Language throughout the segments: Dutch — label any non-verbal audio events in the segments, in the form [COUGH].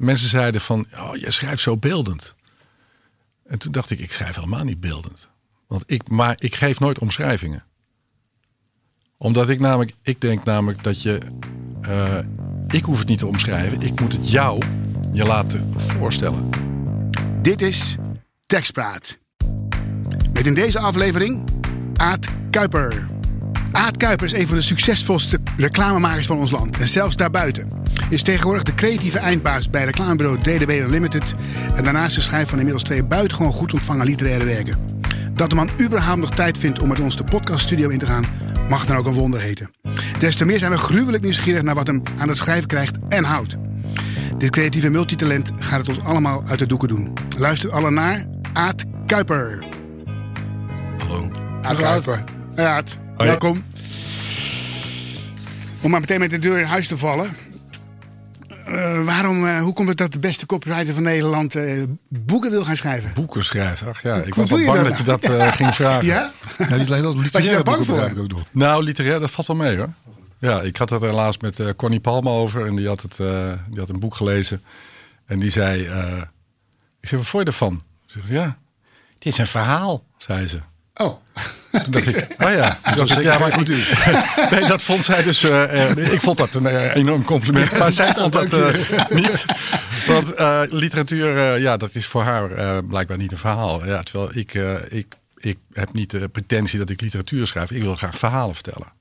mensen zeiden van, oh, je schrijft zo beeldend. En toen dacht ik, ik schrijf helemaal niet beeldend. Want ik, maar ik geef nooit omschrijvingen. Omdat ik namelijk, ik denk namelijk dat je, eh, ik hoef het niet te omschrijven. Ik moet het jou je laten voorstellen. Dit is Tekstpraat. Met in deze aflevering Aad Kuiper. Aad Kuiper is een van de succesvolste reclamemakers van ons land. En zelfs daarbuiten. Is tegenwoordig de creatieve eindbaas bij reclamebureau DDB Unlimited. En daarnaast de schrijver van inmiddels twee buitengewoon goed ontvangen literaire werken. Dat de man überhaupt nog tijd vindt om met ons de podcaststudio in te gaan, mag dan ook een wonder heten. Des te meer zijn we gruwelijk nieuwsgierig naar wat hem aan het schrijven krijgt en houdt. Dit creatieve multitalent gaat het ons allemaal uit de doeken doen. Luister alle naar Aad Kuiper. Hallo. Aad Kuiper. Aad, Hoi. welkom. Om maar meteen met de deur in huis te vallen. Eh, waarom, eh, hoe komt het dat de beste copywriter van Nederland eh, boeken wil gaan schrijven? Boeken schrijven. Ach ja, ik Hoe was al je bang dat dat je dat eh, [LAUGHS] ging vragen. Ja? Ja, niet alleen dat, literaire boeken voor? begrijp ik ook nog. Nou, literair, dat valt wel mee hoor. Ja, ik had het helaas met Connie Palme over en die had, het, die had een boek gelezen. En die zei, ik zei, wat vond je ervan? Ze zegt, ja, het is een verhaal, zei ze. Oh. [LAUGHS] Ik, [LAUGHS] oh ja. Zeker ja, maar goed [LAUGHS] Nee, dat vond zij dus, eh, eh, ik vond dat een eh, enorm compliment. Maar zij vond dat niet. Want literatuur, ja, dat is voor haar blijkbaar niet een verhaal. Ja, terwijl ik, ik, ik heb niet de pretentie dat ik literatuur schrijf. Ik wil graag verhalen vertellen.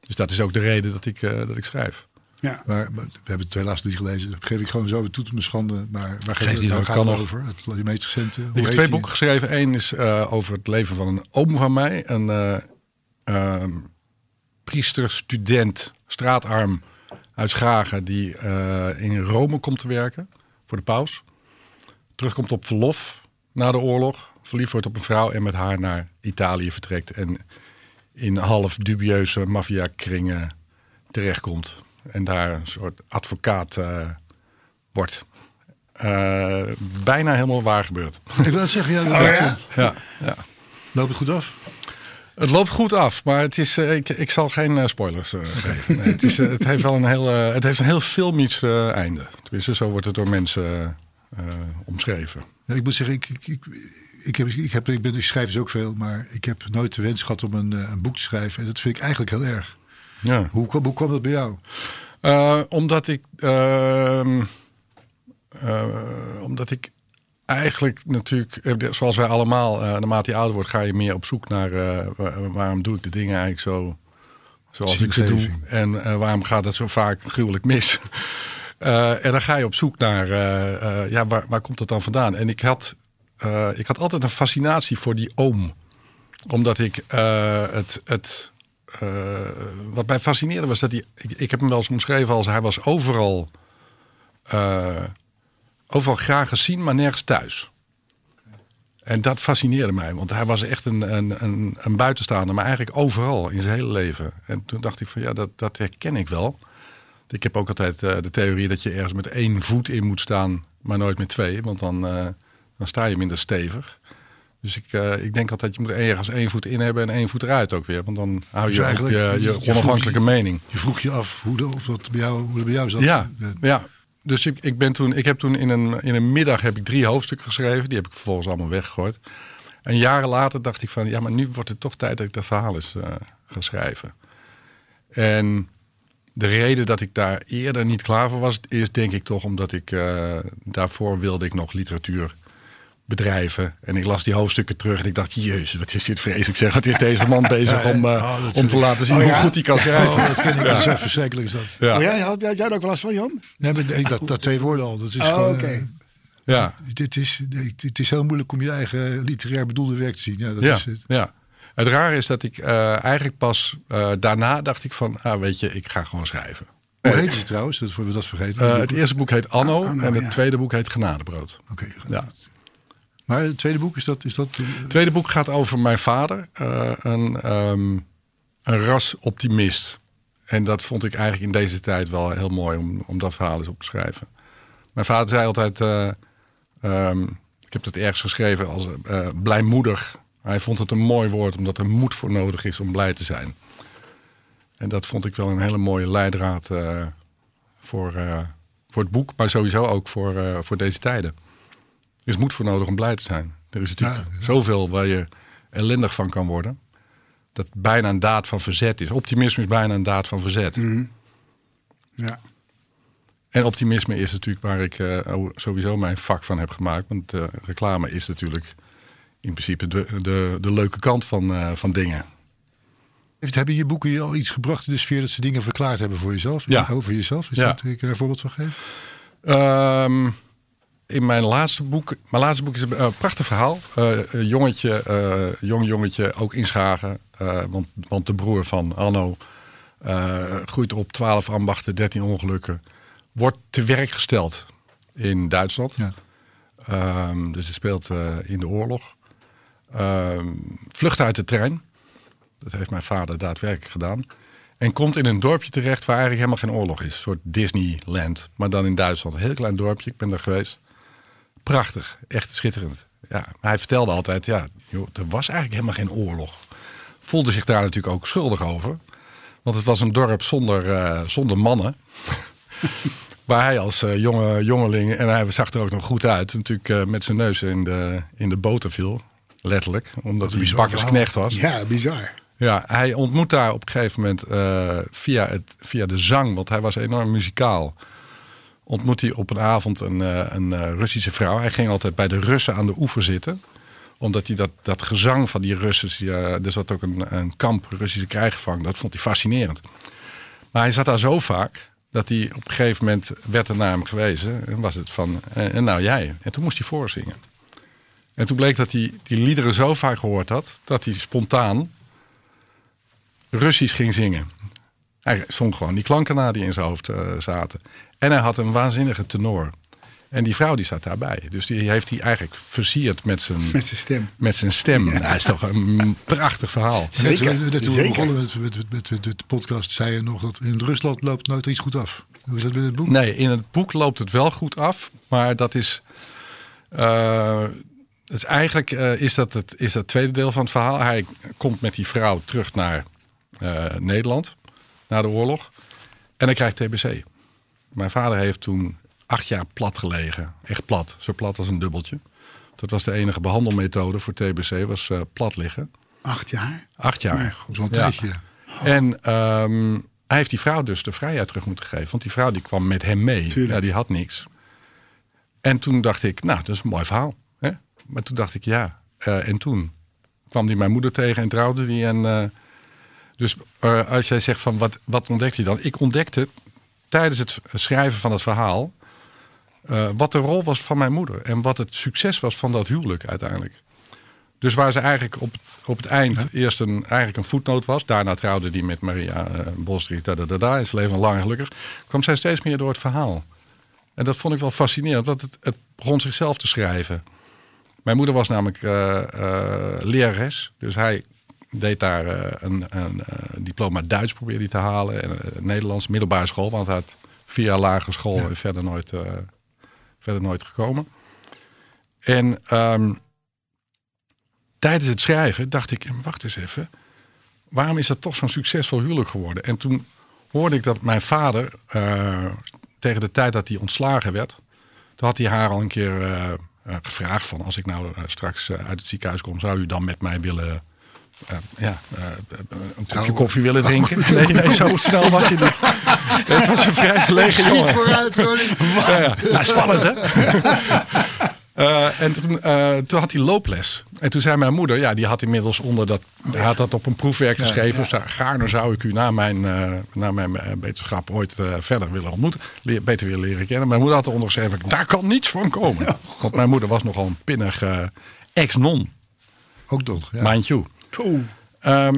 Dus dat is ook de reden dat ik, dat ik schrijf. Ja. Maar, we hebben het helaas niet gelezen. Dat geef ik gewoon zo toe te mijn schande. Maar waar Geeft niet, het, waar gaat het nog. over? Het, meest recente. Hoe Ik heb twee boeken geschreven. Eén is eh, over het leven van een oom van mij. Een eh, ehm, priester, student, straatarm uit Schagen... die eh, in Rome komt te werken voor de paus. Terugkomt op verlof na de oorlog. Verliefd wordt op een vrouw en met haar naar Italië vertrekt. En in half dubieuze maffiakringen terechtkomt. En daar een soort advocaat eh, wordt. Eh, bijna helemaal waar gebeurd. [LAUGHS] Ik wil het zeggen, ja, Oh, ja? ja. Loopt het goed af? Het loopt goed af, maar het is, eh, ik, ik zal geen spoilers geven. Nee, het, is, het heeft wel een heel, het heeft een heel filmisch einde. Tenminste, zo wordt het door mensen omschreven. Ja, ik moet zeggen, ik, ik, ik, ik, heb, ik, heb, ik, ben, ik schrijf dus ook veel. Maar ik heb nooit de wens gehad om een, een boek te schrijven. En dat vind ik eigenlijk heel erg. Ja. Hoe, kwam- hoe kwam dat bij jou? Eh, omdat ik, ehm, eh, omdat ik eigenlijk natuurlijk, eh, zoals wij allemaal, naarmate je ouder wordt, ga je meer op zoek naar wa- waarom doe ik de dingen eigenlijk zo zoals ik ze doe. En waarom gaat het zo vaak gruwelijk mis? [LAUGHS] En dan ga je op zoek naar, ja, waar, waar komt het dan vandaan? En ik had, ik had altijd een fascinatie voor die oom. Omdat ik het, het eh, wat mij fascineerde was dat hij, ik, heb hem wel eens omschreven als hij was overal, eh, overal graag gezien, maar nergens thuis. En dat fascineerde mij, want hij was echt een, een, een, een buitenstaander, maar eigenlijk overal in zijn hele leven. En toen dacht ik van ja, dat, dat herken ik wel. Ik heb ook altijd eh, de theorie dat je ergens met één voet in moet staan, maar nooit met twee, want dan, dan sta je minder stevig. Dus ik, eh, ik denk altijd, je moet ergens één voet in hebben en één voet eruit ook weer. Want dan hou Dus je ook eigenlijk, je, je- onafhankelijke je- mening. Je vroeg je af hoe, de, of dat bij jou, hoe dat bij jou zat. Ja, ja. Dus ik, ik, ben toen, ik heb toen in een, in een middag heb ik drie hoofdstukken geschreven. Die heb ik vervolgens allemaal weggegooid. En jaren later dacht ik van, ja, maar nu wordt het toch tijd dat ik dat verhaal eens eh, ga schrijven. En de reden dat ik daar eerder niet klaar voor was, is denk ik toch omdat ik eh, daarvoor wilde ik nog literatuur bedrijven. En ik las die hoofdstukken terug en ik dacht, jezus, wat is dit vreselijk zeg. Wat is deze man [LAUGHS] bezig om, eh, Oh, om te laten zien Oh, hoe ja? goed hij kan schrijven. Oh, dat ken ik. Dat is echt verschrikkelijk is dat. Ja. Oh ja, had jij jij er ook wel eens van, Jan? Nee, maar nee, dat, dat twee woorden al. Dat is Oh, gewoon, oké. eh, Ja. dit is, het is heel moeilijk om je eigen literair bedoelde werk te zien. Ja, dat ja, is het. ja. Het rare is dat ik eh, eigenlijk pas eh, daarna dacht ik van, ah, weet je, ik ga gewoon schrijven. Hoe heet ze trouwens? Dat we dat vergeten. Het eerste boek heet Anno Anno, en het ja. tweede boek heet Genadebrood. Oké. Ja. Maar het tweede boek is dat. Is dat Het tweede boek gaat over mijn vader, eh, een, ehm, een rasoptimist. En dat vond ik eigenlijk in deze tijd wel heel mooi om, om dat verhaal eens op te schrijven. Mijn vader zei altijd, eh, ehm, ik heb dat ergens geschreven als eh, blijmoedig. Hij vond het een mooi woord omdat er moed voor nodig is om blij te zijn. En dat vond ik wel een hele mooie leidraad voor, voor het boek, maar sowieso ook voor, voor deze tijden. Is moed voor nodig om blij te zijn. Er is natuurlijk Ja, ja. zoveel waar je ellendig van kan worden. Dat bijna een daad van verzet is. Optimisme is bijna een daad van verzet. Ja. En optimisme is natuurlijk waar ik eh, sowieso mijn vak van heb gemaakt. Want eh, reclame is natuurlijk in principe de, de, de leuke kant van, eh, van dingen. Heeft, hebben je boeken je al iets gebracht in de sfeer dat ze dingen verklaard hebben voor jezelf? Ja. Over jezelf? Is Ja. dat, kun je daar een voorbeeld van geven? Ehm, in mijn laatste boek, mijn laatste boek is een eh, prachtig verhaal. Een jongetje, eh, jong jongetje, ook in Schagen. want, want de broer van Anno groeit op 12 ambachten, 13 ongelukken. Wordt te werk gesteld in Duitsland. Ja. Ehm, dus het speelt in de oorlog. Ehm, vlucht uit de trein. Dat heeft mijn vader daadwerkelijk gedaan. En komt in een dorpje terecht waar eigenlijk helemaal geen oorlog is. Een soort Disneyland. Maar dan in Duitsland. Een heel klein dorpje. Ik ben er geweest. Prachtig. Echt schitterend. Ja, maar hij vertelde altijd, ja, joh, er was eigenlijk helemaal geen oorlog. Voelde zich daar natuurlijk ook schuldig over. Want het was een dorp zonder, eh, zonder mannen. [LAUGHS] Waar hij als eh, jonge jongeling, en hij zag er ook nog goed uit, natuurlijk eh, met zijn neus in de, in de boter viel. Letterlijk, omdat hij bakkersknecht was. ja, bizar. Ja, hij ontmoet daar op een gegeven moment via, het, via de zang, want hij was enorm muzikaal. Ontmoet hij op een avond een, eh, een eh, Russische vrouw. Hij ging altijd bij de Russen aan de oever zitten. Omdat hij dat, dat gezang van die Russen. Er zat ook een, een kamp Russische krijgsgevangenen. Dat vond hij fascinerend. Maar hij zat daar zo vaak dat hij op een gegeven moment werd er naar hem gewezen. En was het van, eh, en nou jij. En toen moest hij voorzingen. En toen bleek dat hij die liederen zo vaak gehoord had, dat hij spontaan Russisch ging zingen. Hij zong gewoon die klanken na die in zijn hoofd eh, zaten. En hij had een waanzinnige tenor. En die vrouw die zat daarbij. Dus die heeft hij eigenlijk versierd met zijn, Met zijn stem. met zijn stem. Dat is toch een prachtig verhaal. Zeker, Net, net toen we begonnen met, met, met, de podcast, zei je nog dat in Rusland loopt nooit iets goed af. Hoe is dat met het boek? Nee, in het boek loopt het wel goed af. Maar dat is. eh, het is eigenlijk eh, is dat het, is dat het tweede deel van het verhaal. Hij komt met die vrouw terug naar eh, Nederland. Na de oorlog. En hij krijgt TBC. Mijn vader heeft toen acht jaar plat gelegen. Echt plat. Zo plat als een dubbeltje. Dat was de enige behandelmethode voor TBC. Was eh, plat liggen. Acht jaar. Acht jaar. Zo'n Ja. tijdje. En ehm, hij heeft die vrouw dus de vrijheid terug moeten geven. Want die vrouw die kwam met hem mee. Tuurlijk. Ja, die had niks. En toen dacht ik, nou, dat is een mooi verhaal. Hè? Maar toen dacht ik, ja. eh, en toen kwam die mijn moeder tegen en trouwde die. En, eh, dus eh, als jij zegt van, wat, wat ontdekte je dan? Ik ontdekte tijdens het schrijven van het verhaal... eh, wat de rol was van mijn moeder. En wat het succes was van dat huwelijk uiteindelijk. Dus waar ze eigenlijk op, op het eind eerst een, eigenlijk een voetnoot was. Daarna trouwde die met Maria uh, Bolstries. Da, da, da, da, en ze leven lang en gelukkig. Kwam zij steeds meer door het verhaal. En dat vond ik wel fascinerend. Want het, het begon zichzelf te schrijven. Mijn moeder was namelijk eh, eh, lerares. Dus hij deed daar eh, een, een eh, diploma Duits probeerde hij te halen. En eh, Nederlands, middelbare school. Want hij had vier jaar lagere school en verder nooit, verder nooit gekomen. En ehm, tijdens het schrijven dacht ik, wacht eens even. Waarom is dat toch zo'n succesvol huwelijk geworden? En toen hoorde ik dat mijn vader, tegen de tijd dat hij ontslagen werd, toen had hij haar al een keer gevraagd van als ik nou straks uit het ziekenhuis kom, zou u dan met mij willen eh, ja, eh, een kopje koffie willen drinken? Nee, nee, zo snel was je niet. [LAUGHS] Het was een vrij verlegen Niet jongen. vooruit, sorry. Ja, ja. Ja, spannend hè? [LAUGHS] Eh, en toen, toen had hij looples. En toen zei mijn moeder, ja, die had inmiddels onder dat, hij had dat op een proefwerk geschreven. Zou- Gaarne zou ik u na mijn, na mijn wetenschap ooit verder willen ontmoeten. Leer- beter willen leren kennen. Mijn moeder had eronder geschreven, daar kan niets van komen. Want mijn moeder was nogal een pinnig ex-non, Ook nog. Ja. mind you. Ehm,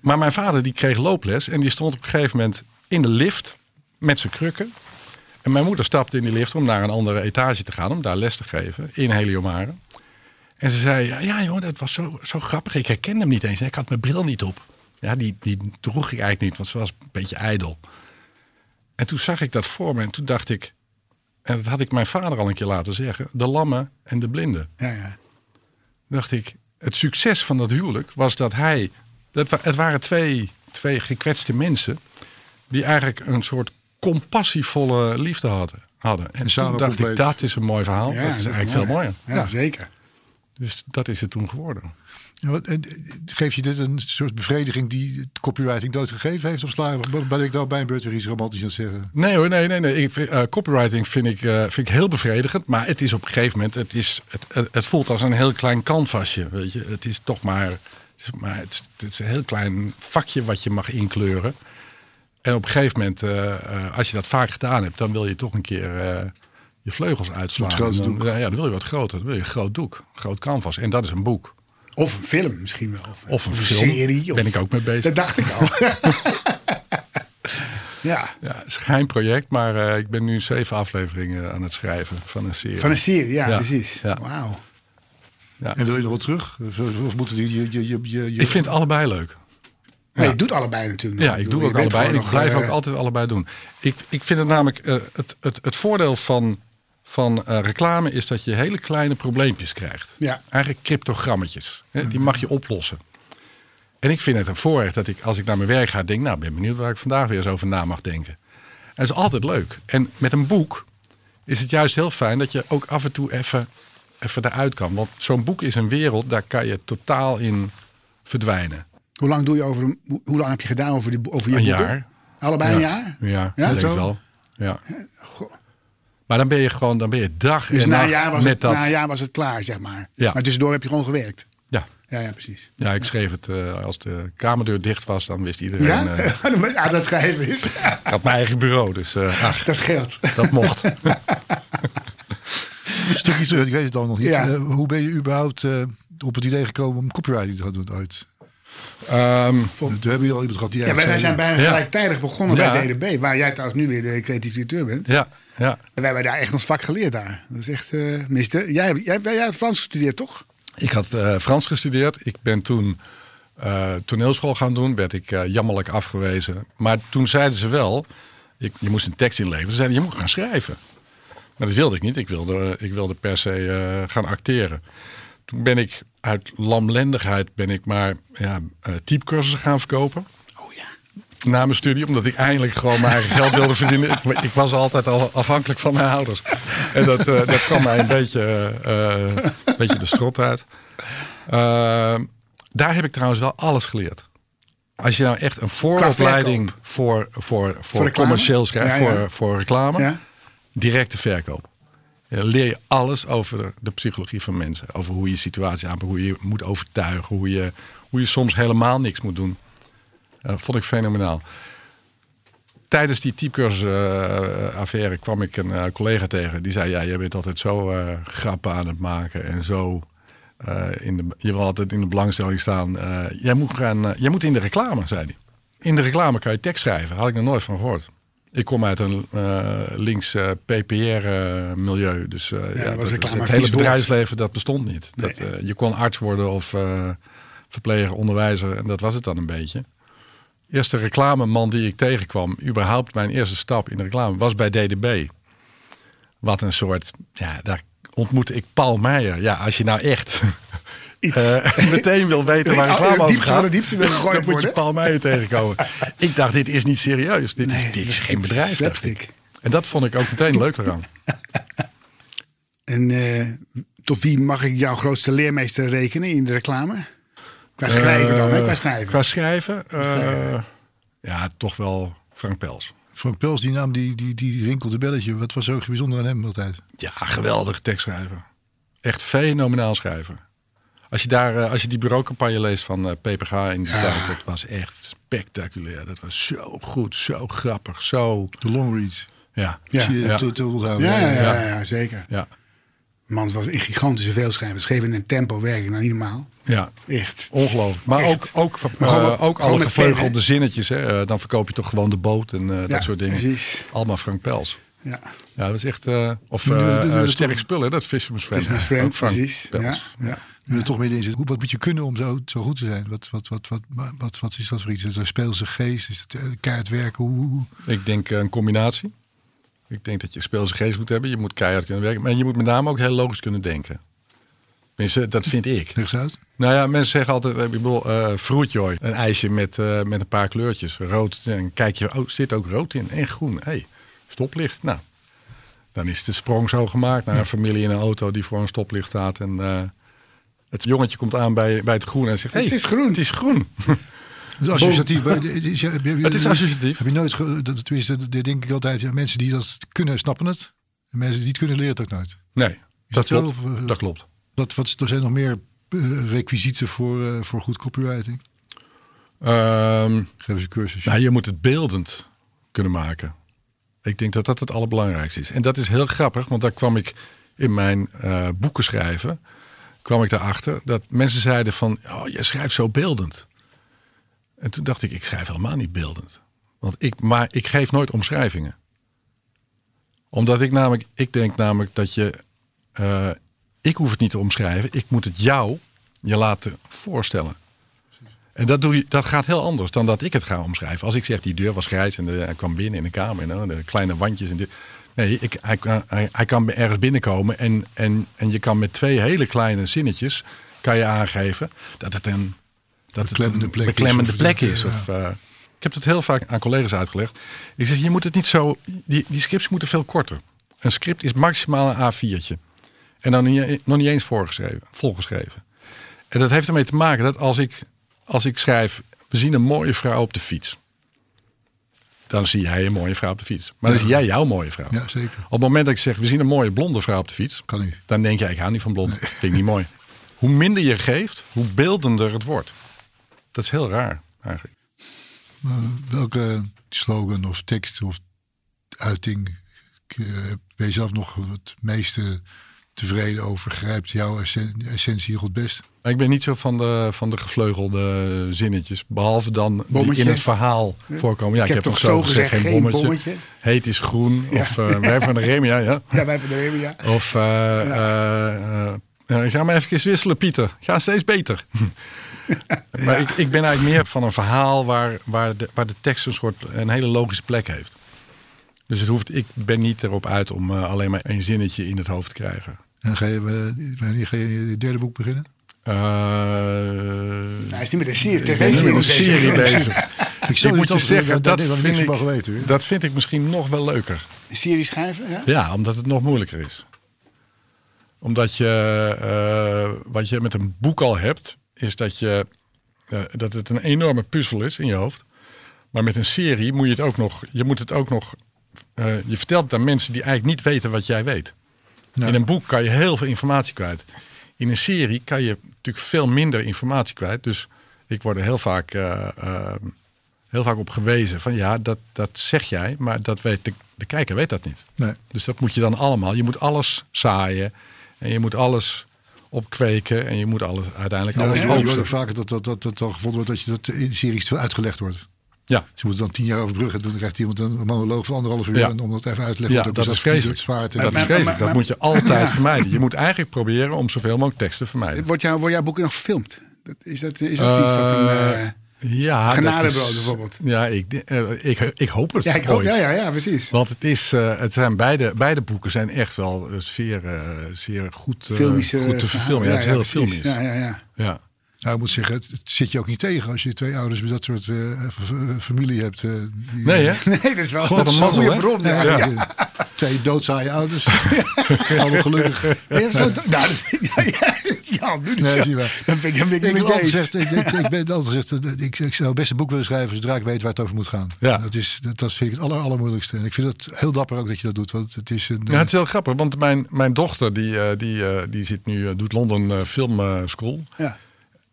maar mijn vader die kreeg looples en die stond op een gegeven moment in de lift met zijn krukken. En mijn moeder stapte in die lift om naar een andere etage te gaan, om daar les te geven in Heliomare. En ze zei, ja, ja joh, dat was zo, zo grappig. Ik herkende hem niet eens. Ik had mijn bril niet op. Ja, die, die droeg ik eigenlijk niet, want ze was een beetje ijdel. En toen zag ik dat voor me en toen dacht ik, en dat had ik mijn vader al een keer laten zeggen, de lammen en de blinden Ja, ja. dacht ik, het succes van dat huwelijk was dat hij. Dat, het waren twee, twee gekwetste mensen. die eigenlijk een soort compassievolle liefde hadden. hadden. En samen toen dacht compleet. ik, dat is een mooi verhaal. Ja, dat is dat is eigenlijk veel mooi. mooier. Ja, zeker. Dus dat is het toen geworden. Ja, en, eh, Geef je dit een soort bevrediging die copywriting doodgegeven heeft? Of sla, ben ik nou bij een beurt weer iets romantisch aan het zeggen? Nee hoor, nee, nee. nee. Ik, eh, copywriting vind ik, eh, vind ik heel bevredigend. Maar het is op een gegeven moment, het, is, het, het, voelt als een heel klein canvasje. Weet je? Het is toch maar, het is, maar het, het is een heel klein vakje wat je mag inkleuren. En op een gegeven moment, eh, eh, als je dat vaak gedaan hebt, dan wil je toch een keer eh, je vleugels uitslaan. Dan, doek. Ja, dan wil je wat groter. Dan wil je een groot doek, een groot canvas. En dat is een boek. Of een film misschien wel. Of een film. serie. Ben ik ook mee bezig. Dat dacht ik al. [LAUGHS] ja, Ja, het is een geheim project, maar eh, ik ben nu zeven afleveringen aan het schrijven van een serie. van een serie. Ja, Ja, precies. ja. Wauw. En wil je nog wat terug? Of, moeten die je, je, je, je, je- Ik vind allebei leuk. Maar Ja. je doet allebei natuurlijk. Ja, ik doe Je ook allebei. En ik blijf eh, ook altijd allebei doen. Ik, ik vind het namelijk eh, het, het, het voordeel van, van eh, reclame is dat je hele kleine probleempjes krijgt. Ja. Eigenlijk cryptogrammetjes. Hè, die mag je oplossen. En ik vind het een voorrecht dat ik als ik naar mijn werk ga denk, nou ben benieuwd waar ik vandaag weer eens over na mag denken. En dat is altijd leuk. En met een boek is het juist heel fijn dat je ook af en toe even, even eruit kan. Want zo'n boek is een wereld, daar kan je totaal in verdwijnen. Hoe lang doe je over een, hoe, lang heb je gedaan over, die, over je Een boeken? jaar. Allebei een jaar? Ja, Ja, ja denk ik wel. Ja. Maar dan ben je gewoon, dan ben je dag Dus en na nacht jaar was met het, dat. na een jaar was het klaar, zeg maar. Ja. Maar tussendoor heb je gewoon gewerkt. Ja. Ja, ja, precies. ja, ik schreef het eh, als de kamerdeur dicht was, dan wist iedereen. Ja? eh, ja, [LAUGHS] dat schrijven is. ik had mijn eigen bureau, dus eh, ach, Dat scheelt. dat mocht. [LAUGHS] Een stukje terug, ik weet het al nog niet. Ja. Hoe ben je überhaupt op het idee gekomen om copywriting te gaan doen ooit? Ehm, Toen hebben we al iemand gehad die Ja, wij zijn bijna Ja. gelijktijdig begonnen Ja. bij DDB. Waar jij trouwens nu weer de creatief directeur bent. ja, ja. En wij hebben daar echt ons vak geleerd daar. Dat is echt, eh mister. Jij, hebt- jij, jij hebt Frans gestudeerd, toch? Ik had eh, Frans gestudeerd. Ik ben toen eh, toneelschool gaan doen. Werd ik eh, jammerlijk afgewezen. Maar toen zeiden ze wel, je, je moest een tekst inleveren. Ze zeiden, je moet gaan schrijven. Maar dat wilde ik niet. Ik wilde, ik wilde per se eh, gaan acteren. Toen ben ik uit lamlendigheid ben ik maar ja, eh, typecursussen gaan verkopen. Oh ja. Na mijn studie, omdat ik eindelijk gewoon mijn eigen geld wilde verdienen. Ik, ik was altijd al afhankelijk van mijn ouders. En dat, eh, dat kwam mij een beetje, eh, een beetje de strot uit. Eh, daar heb ik trouwens wel alles geleerd. Als je nou echt een vooropleiding voor, voor, voor, reclame? commercieel schrijft, Ja, ja. Voor, voor reclame, Ja? directe verkoop. Ja, leer je alles over de, psychologie van mensen. Over hoe je situatie aanpakt, hoe je moet overtuigen, hoe je, hoe je soms helemaal niks moet doen. Dat vond ik fenomenaal. Tijdens die typecursus eh, kwam ik een eh, collega tegen. Die zei, ja, jij bent altijd zo eh, grappen aan het maken. En zo, eh, in de, je wil altijd in de belangstelling staan. Eh, jij, moet gaan, eh, jij moet in de reclame, zei hij. In de reclame kan je tekst schrijven. Had ik nog nooit van gehoord. Ik kom uit een eh, links PPR-milieu. dus eh, ja, dat was dat- reclame het hele woord. bedrijfsleven dat bestond niet. Nee. Dat, eh, je kon arts worden of eh, verpleger, onderwijzer. En dat was het dan een beetje. Eerste reclameman die ik tegenkwam, überhaupt mijn eerste stap in de reclame, was bij DDB. Wat een soort, ja, daar ontmoette ik Paul Meijer. Ja, als je nou echt Iets. eh, [LAUGHS] meteen wil weten waar Het reclame over diepste van gaat, de diepste wil [LAUGHS] gegooid dan moet je. Paul Meijer tegenkomen. [LAUGHS] ik dacht, dit is niet serieus. Dit, Nee, is, dit is geen bedrijf. slapstick. En dat vond ik ook meteen leuk eraan. En eh, tot wie mag ik jouw grootste leermeester rekenen in de reclame? Qua schrijven dan, hè? Eh, Qua schrijven. Qua schrijven, eh, schrijven. ja, toch wel Frank Pels. Frank Pels, die naam, die, die, die rinkelde belletje. Wat was zo bijzonder aan hem altijd? Ja, geweldig tekstschrijver. Echt fenomenaal schrijver. Als je, daar, eh, als je die bureaucampagne leest van eh, PPG in die Ja. tijd, dat was echt spectaculair. Dat was zo goed, zo grappig, zo... De long reads. Ja, Ja. Ja. ja, zeker. ja, Man, het was een gigantische veelschrijver. Schreef in een tempo werken, nou niet normaal. ja. Echt. Ongelooflijk. Maar ook, Echt. ook, Maar gewoon eh, ook alle pen, gevleugelde hè? zinnetjes. Hè. Dan verkoop je toch gewoon de boot en dat soort dingen. precies. Allemaal Frank Pels. Ja. Ja, dat is echt... of Sterk Spullen, dat is Fisherman's Friend. Friend, Frank precies. Pels. ja. Nu er toch middenin zit. Wat moet je kunnen om zo, zo goed te zijn? Wat, wat, wat, wat, wat, wat, wat is dat voor iets? Is dat speelse geest? Is het eh, keihard werken? Hoe, Ik denk eh, een combinatie. Ik denk dat je speelse geest moet hebben. Je moet keihard kunnen werken. Maar je moet met name ook heel logisch kunnen denken. Tenminste, dat vind ik. Leg uit. Nou ja, mensen zeggen altijd, ik bedoel, eh fruitjoy. Een ijsje met, eh, met een paar kleurtjes. Rood, en kijk je, oh, zit ook rood in en groen. hey, stoplicht. Nou, dan is de sprong zo gemaakt naar een familie in een auto die voor een stoplicht staat. En eh, het jongetje komt aan bij, bij het groen en zegt, Het is groen. Het is groen. Dus associatief. eh, Het is associatief. Heb je nooit, dat, tenminste, dat denk ik altijd, ja, mensen die dat kunnen, snappen het. En mensen die het kunnen, leren het ook nooit. Nee, dat het zo, klopt. of, eh, Dat klopt. Wat, wat, er zijn nog meer eh, requisieten voor, eh, voor goed copywriting. Ehm, Geef eens een cursus. Nou, je moet het beeldend kunnen maken. Ik denk dat dat het allerbelangrijkste is. En dat is heel grappig, want daar kwam ik in mijn eh, boeken schrijven, kwam ik daarachter dat mensen zeiden van, oh, je schrijft zo beeldend. En toen dacht ik, ik schrijf helemaal niet beeldend. Want ik, maar ik geef nooit omschrijvingen. Omdat ik namelijk, ik denk namelijk dat je, eh, ik hoef het niet te omschrijven, ik moet het jou je laten voorstellen. En dat, doe je, dat gaat heel anders dan dat ik het ga omschrijven. Als ik zeg die deur was grijs en kwam binnen in de kamer en de kleine wandjes. En dit. Nee, ik, hij, kan- hij, hij kan ergens binnenkomen en, en, en je kan met twee hele kleine zinnetjes kan je aangeven dat het een, dat het een plek is beklemmende plek dat, is. ja. Of, eh, ik heb het heel vaak aan collega's uitgelegd. Ik zeg, je moet het niet zo. Die, die scripts moeten veel korter. Een script is maximaal een A4'tje. En dan niet, nog niet eens voorgeschreven, volgeschreven. En dat heeft ermee te maken dat als ik, als ik schrijf, we zien een mooie vrouw op de fiets. Dan zie jij een mooie vrouw op de fiets. Maar dan zie jij jouw mooie vrouw. Ja, zeker. Op het moment dat ik zeg, we zien een mooie blonde vrouw op de fiets. Kan niet. Dan denk jij, ik hou niet van blond. Vind ik niet mooi. Hoe minder je geeft, hoe beeldender het wordt. Dat is heel raar eigenlijk. Welke slogan of tekst of uiting eh, ben je zelf nog het meeste tevreden over? Grijpt jouw essen- essentie goed best? Maar ik ben niet zo van de, van de gevleugelde zinnetjes. Behalve dan die in het verhaal voorkomen. Ja, Ik ik, heb toch zo gezegd, gezegd, geen bommetje. bommetje? Heet is groen. Of uh, wij van de Remia, ja. [LAUGHS] Ja, wij van de Remy, ja. Of eh, eh, eh, eh, ga maar even wisselen, Pieter. Ga steeds beter. [LAUGHS] maar ik, ik ben eigenlijk meer van een verhaal waar, waar, de, waar de tekst een soort een hele logische plek heeft. Dus het hoeft, ik ben niet erop uit om eh, alleen maar één zinnetje in het hoofd te krijgen. En ga je, eh, wanneer ga je je derde boek beginnen? Eh, Hij is niet met een serie, tv-serie serie bezig. [LAUGHS] Ik Ik moet je zeggen, dat, dat vind ik, weten. hoor. dat vind ik misschien nog wel leuker. Een serie schrijven, ja? Ja, omdat het nog moeilijker is. Omdat je, eh, wat je met een boek al hebt, is dat, je, eh, dat het een enorme puzzel is in je hoofd. Maar met een serie moet je het ook nog, je moet het ook nog, je vertelt het aan mensen die eigenlijk niet weten wat jij weet. In een boek kan je heel veel informatie kwijt. In een serie kan je natuurlijk veel minder informatie kwijt. Dus ik word er heel vaak, eh, eh, heel vaak op gewezen van ja, dat, dat zeg jij, maar dat weet de, de kijker weet dat niet. Nee. Dus dat moet je dan allemaal. Je moet alles zaaien en je moet alles opkweken en je moet alles uiteindelijk Nou, alles oogsten. vaker dat, dat, dat, dat dan gevonden wordt dat je dat in series uitgelegd wordt. Ja, Ze moeten dan tien jaar overbruggen. Dan krijgt iemand een monoloog van anderhalf uur. Ja. En om dat even uit te leggen. ja wat dat ook is vreselijk. te- Dat is vreselijk. Dat moet je altijd [LAUGHS] vermijden. Je moet eigenlijk proberen om zoveel mogelijk tekst te vermijden. Wordt, jouw, wordt jouw boek nog gefilmd? Dat, is dat, is dat iets dat een... Eh, eh, ja, Genadebrood is- bijvoorbeeld. Ja, ik, eh, ik, ik hoop het ja, ik hoop, ooit. ja, ja, ja, precies. Want het, is, eh, het zijn beide, beide boeken zijn echt wel zeer, eh, zeer goed, Filmische goed te verfilmen. Ja, het is heel precies. filmisch. Ja, ja, ja. Ja. Nou, ik moet zeggen, het, het zit je ook niet tegen als je twee ouders met dat soort eh, familie hebt. eh, die- Nee, hè? [LAUGHS] Nee, dat is wel God, een een mazzel, goede hè? bron. Ja, Ja, ja. ja. Twee doodzaaie ouders. [LAUGHS] Allemaal gelukkig. Ja, zo- nou, [LAUGHS] ja, ja, ja, nu niet Nee, zo. Dan ben ik ik Ik, altijd gezegd, ik, ik, ik ben altijd gezegd, ik, ik zou best een boek willen schrijven zodra ik weet waar het over moet gaan. Ja. Dat, is, dat, dat vind ik het aller, allermoeilijkste. En ik vind het heel dapper ook dat je dat doet. Want het is een. Ja, het is heel grappig, want mijn, mijn dochter die, eh, die, eh, die zit nu, eh, doet London eh, Film eh, School. Ja.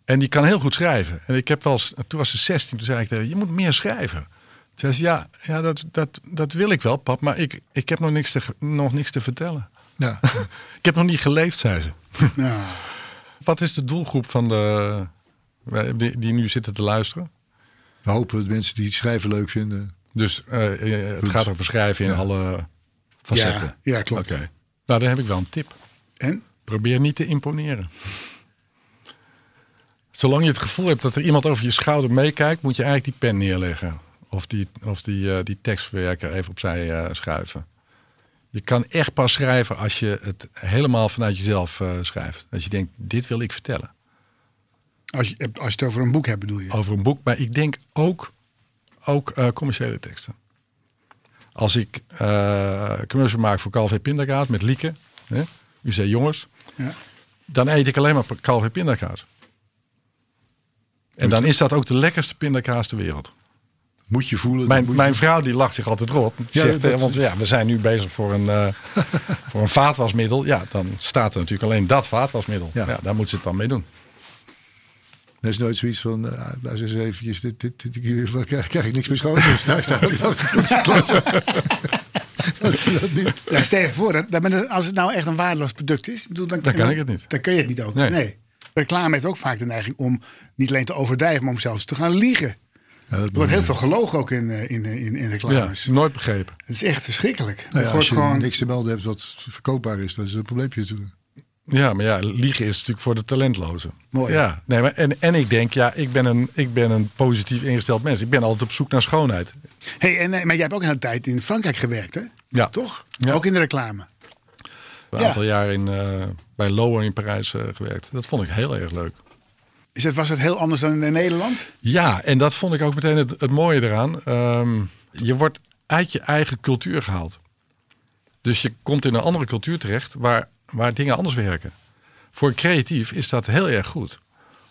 En die kan heel goed schrijven. En ik heb wel eens, toen was ze 16, toen zei ik tegen je moet meer schrijven. Toen zei ze, ja, ja dat, dat, dat wil ik wel, pap, maar ik, ik heb nog niks, te, nog niks te vertellen. ja. [LAUGHS] Ik heb nog niet geleefd, zei ze. [LAUGHS] Ja. [LAUGHS] Wat is de doelgroep van de, die, die nu zitten te luisteren? We hopen dat mensen die het schrijven leuk vinden. Dus eh, eh, het Goed. gaat over schrijven in Ja. alle facetten. Ja, ja, klopt. Oké. Nou, dan heb ik wel een tip. En? Probeer niet te imponeren. Zolang je het gevoel hebt dat er iemand over je schouder meekijkt, moet je eigenlijk die pen neerleggen. Of die, of die, eh, die tekstverwerker even opzij eh, schuiven. Je kan echt pas schrijven als je het helemaal vanuit jezelf eh, schrijft. Als je denkt, dit wil ik vertellen. Als je, als je het over een boek hebt, bedoel je? Over een boek, maar ik denk ook, ook commerciële teksten. Als ik commercial maak voor Calvé Pindakaas met Lieke, hè, u zei jongens, Ja. dan eet ik alleen maar Calvé Pindakaas. En dan is dat ook de lekkerste pindakaas ter wereld. Moet je voelen. Mijn, moet je- mijn vrouw die lacht zich altijd rot. Die Ja, zegt, dat eh, want is- ja, we zijn nu bezig voor een, eh, [LAUGHS] voor een vaatwasmiddel. Ja, dan staat er natuurlijk alleen dat vaatwasmiddel. Ja. Ja. daar moet ze het dan mee doen. Er is nooit zoiets van, uh, luister eens eventjes, dit, dit, dit, hier krijg, [LAUGHS] krijg ik niks meer schoon. Dus [LAUGHS] Ja, stel je voor, dat, als het nou echt een waardeloos product is, bedoel, dan, Dan kan ik het niet. Dan kun je het niet ook. Nee. Nee. Reclame heeft ook vaak de neiging om niet alleen te overdrijven, maar om zelfs te gaan liegen. Ja, dat Er wordt heel veel gelogen ook in, eh, in, in, in Ja, reclames. nooit begrepen. Het is echt verschrikkelijk. Nou ja, als je gewoon, niks te melden hebt wat verkoopbaar is, dat is een probleempje natuurlijk. Ja, maar ja, liegen is natuurlijk voor de talentlozen. Mooi. Ja, nee, maar en, en ik denk, ja, ik ben, een, ik ben een positief ingesteld mens. Ik ben altijd op zoek naar schoonheid. hey, en, eh, maar jij hebt ook een hele tijd in Frankrijk gewerkt, hè? Ja. Toch? Ja. Ook in de reclame. Een Ja. aantal jaar in, eh, bij Lower in Parijs eh, gewerkt. Dat vond ik heel erg leuk. Is het, was het heel anders dan in Nederland? Ja, en dat vond ik ook meteen het, het mooie eraan. Ehm, je wordt uit je eigen cultuur gehaald. Dus je komt in een andere cultuur terecht waar, waar dingen anders werken. Voor creatief is dat heel erg goed.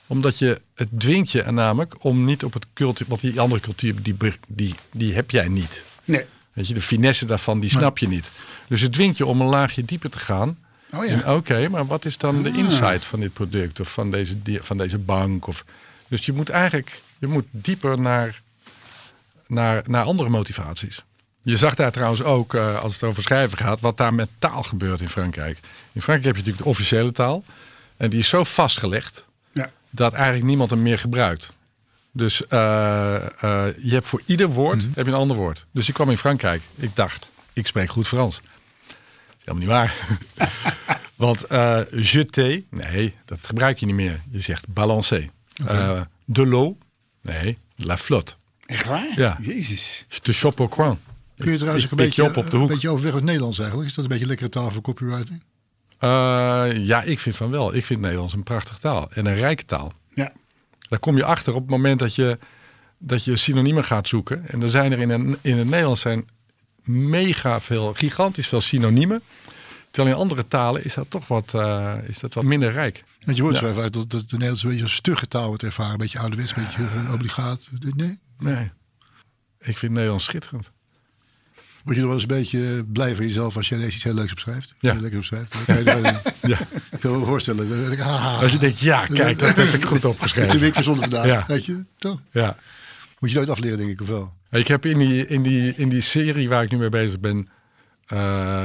Omdat je, het dwingt je namelijk om niet op het cultuur... Want die andere cultuur, die, die, die heb jij niet. Nee. Weet je, de finesse daarvan, die snap je niet. Dus het dwingt je om een laagje dieper te gaan. Oh ja. Oké, maar wat is dan de insight van dit product of van deze, van deze bank? Of, dus je moet eigenlijk je moet dieper naar, naar, naar andere motivaties. Je zag daar trouwens ook, eh, als het over schrijven gaat, wat daar met taal gebeurt in Frankrijk. In Frankrijk heb je natuurlijk de officiële taal. En die is zo vastgelegd Ja. dat eigenlijk niemand hem meer gebruikt. Dus eh, eh, je hebt voor ieder woord Mhm. heb je een ander woord. Dus ik kwam in Frankrijk. Ik dacht, ik spreek goed Frans. Helemaal niet waar. [LAUGHS] Want eh jeter, nee, dat gebruik je niet meer. Je zegt balancer. Eh, de l'eau, nee, la flotte. Echt waar? Ja. Jezus. Je te chope au coin. Kun je trouwens Ik een beetje, op op de een hoek. beetje overweg met het Nederlands eigenlijk? Is dat een beetje lekkere taal voor copywriting? Eh, ja, ik vind van wel. Ik vind Nederlands een prachtige taal. En een rijke taal. Ja. Daar kom je achter op het moment dat je, dat je synoniemen gaat zoeken. En er zijn er in, een, in het Nederlands zijn mega veel, gigantisch veel synoniemen. Terwijl in andere talen is dat toch wat, eh, is dat wat minder rijk. Want je hoort Ja. zo even uit dat, dat de Nederlands een beetje een stugge taal wordt ervaren. Een beetje ouderwets, een beetje eh, obligaat. Nee? Nee, ik vind Nederlands schitterend. Word je nog wel eens een beetje blij van jezelf als jij ineens iets heel leuks opschrijft? Ja. Heel lekker opschrijft. Je er- [LAUGHS] Ja. Ik kan me voorstellen. Ik, ah, Als je denkt, ja, kijk, dat heb ik goed [LAUGHS] Ik heb opgeschreven. week verzonnen vandaag. Ja. Weet je, toch? Ja. Moet je nooit afleren, denk ik, of wel? Ik heb in die, in, die, in die serie waar ik nu mee bezig ben, eh,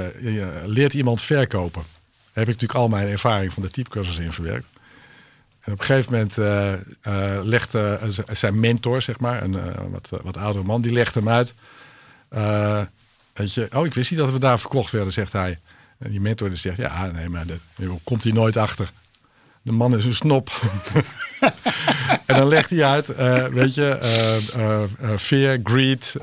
leert iemand verkopen. Daar heb ik natuurlijk al mijn ervaring van de typecursus in verwerkt. En op een gegeven moment eh eh, legt zijn mentor, zeg maar, een wat, wat oudere man, die legt hem uit. Weet je, oh, ik wist niet dat we daar verkocht werden, zegt hij. En die mentor die zegt, ja, nee, maar dat komt hij nooit achter. De man is een snop. [LAUGHS] en dan legt hij uit, eh, weet je, eh, eh, fear, greed.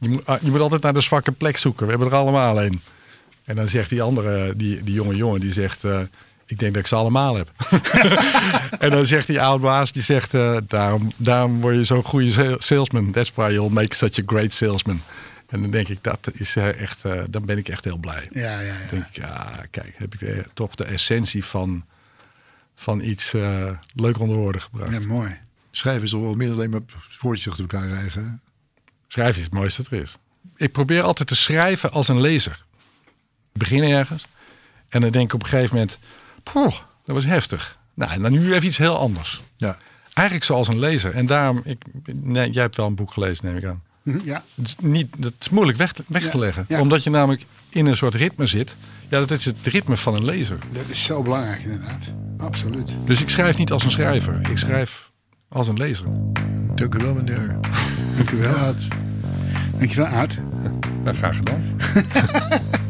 je, moet, ah, je moet altijd naar de zwakke plek zoeken. We hebben er allemaal een. En dan zegt die andere, die, die jonge jongen, die zegt... ik denk dat ik ze allemaal heb. [LAUGHS] en dan zegt die oude baas, die zegt... daarom, daarom word je zo'n goede sale- salesman. That's why you'll make such a great salesman. En dan denk ik, dat is eh, echt... eh, dan ben ik echt heel blij. Ja, ja, Dan ja. denk ik, ja, kijk, heb ik eh, toch de essentie van, van iets eh, leuk onder woorden gebracht. Ja, mooi. Schrijven is toch wel meer dan alleen maar woordjes achter elkaar rijgen. hè? Schrijven is het mooiste dat er is. Ik probeer altijd te schrijven als een lezer. Ik begin ergens en dan denk ik op een gegeven moment... Poeh, dat was heftig. Nou, en dan nu even iets heel anders. Ja. Eigenlijk zoals een lezer. En daarom, ik, nee, jij hebt wel een boek gelezen, neem ik aan. Mhm, Ja. Het is, niet, het is moeilijk weg, te- weg te leggen. ja. Omdat je namelijk in een soort ritme zit. Ja, dat is het ritme van een lezer. Dat is zo belangrijk inderdaad. Absoluut. Dus ik schrijf niet als een schrijver. Ik schrijf als een lezer. Dank u wel, meneer. Dank u wel. Ja, het- Dankjewel, Aad. Ja, graag gedaan. [LAUGHS]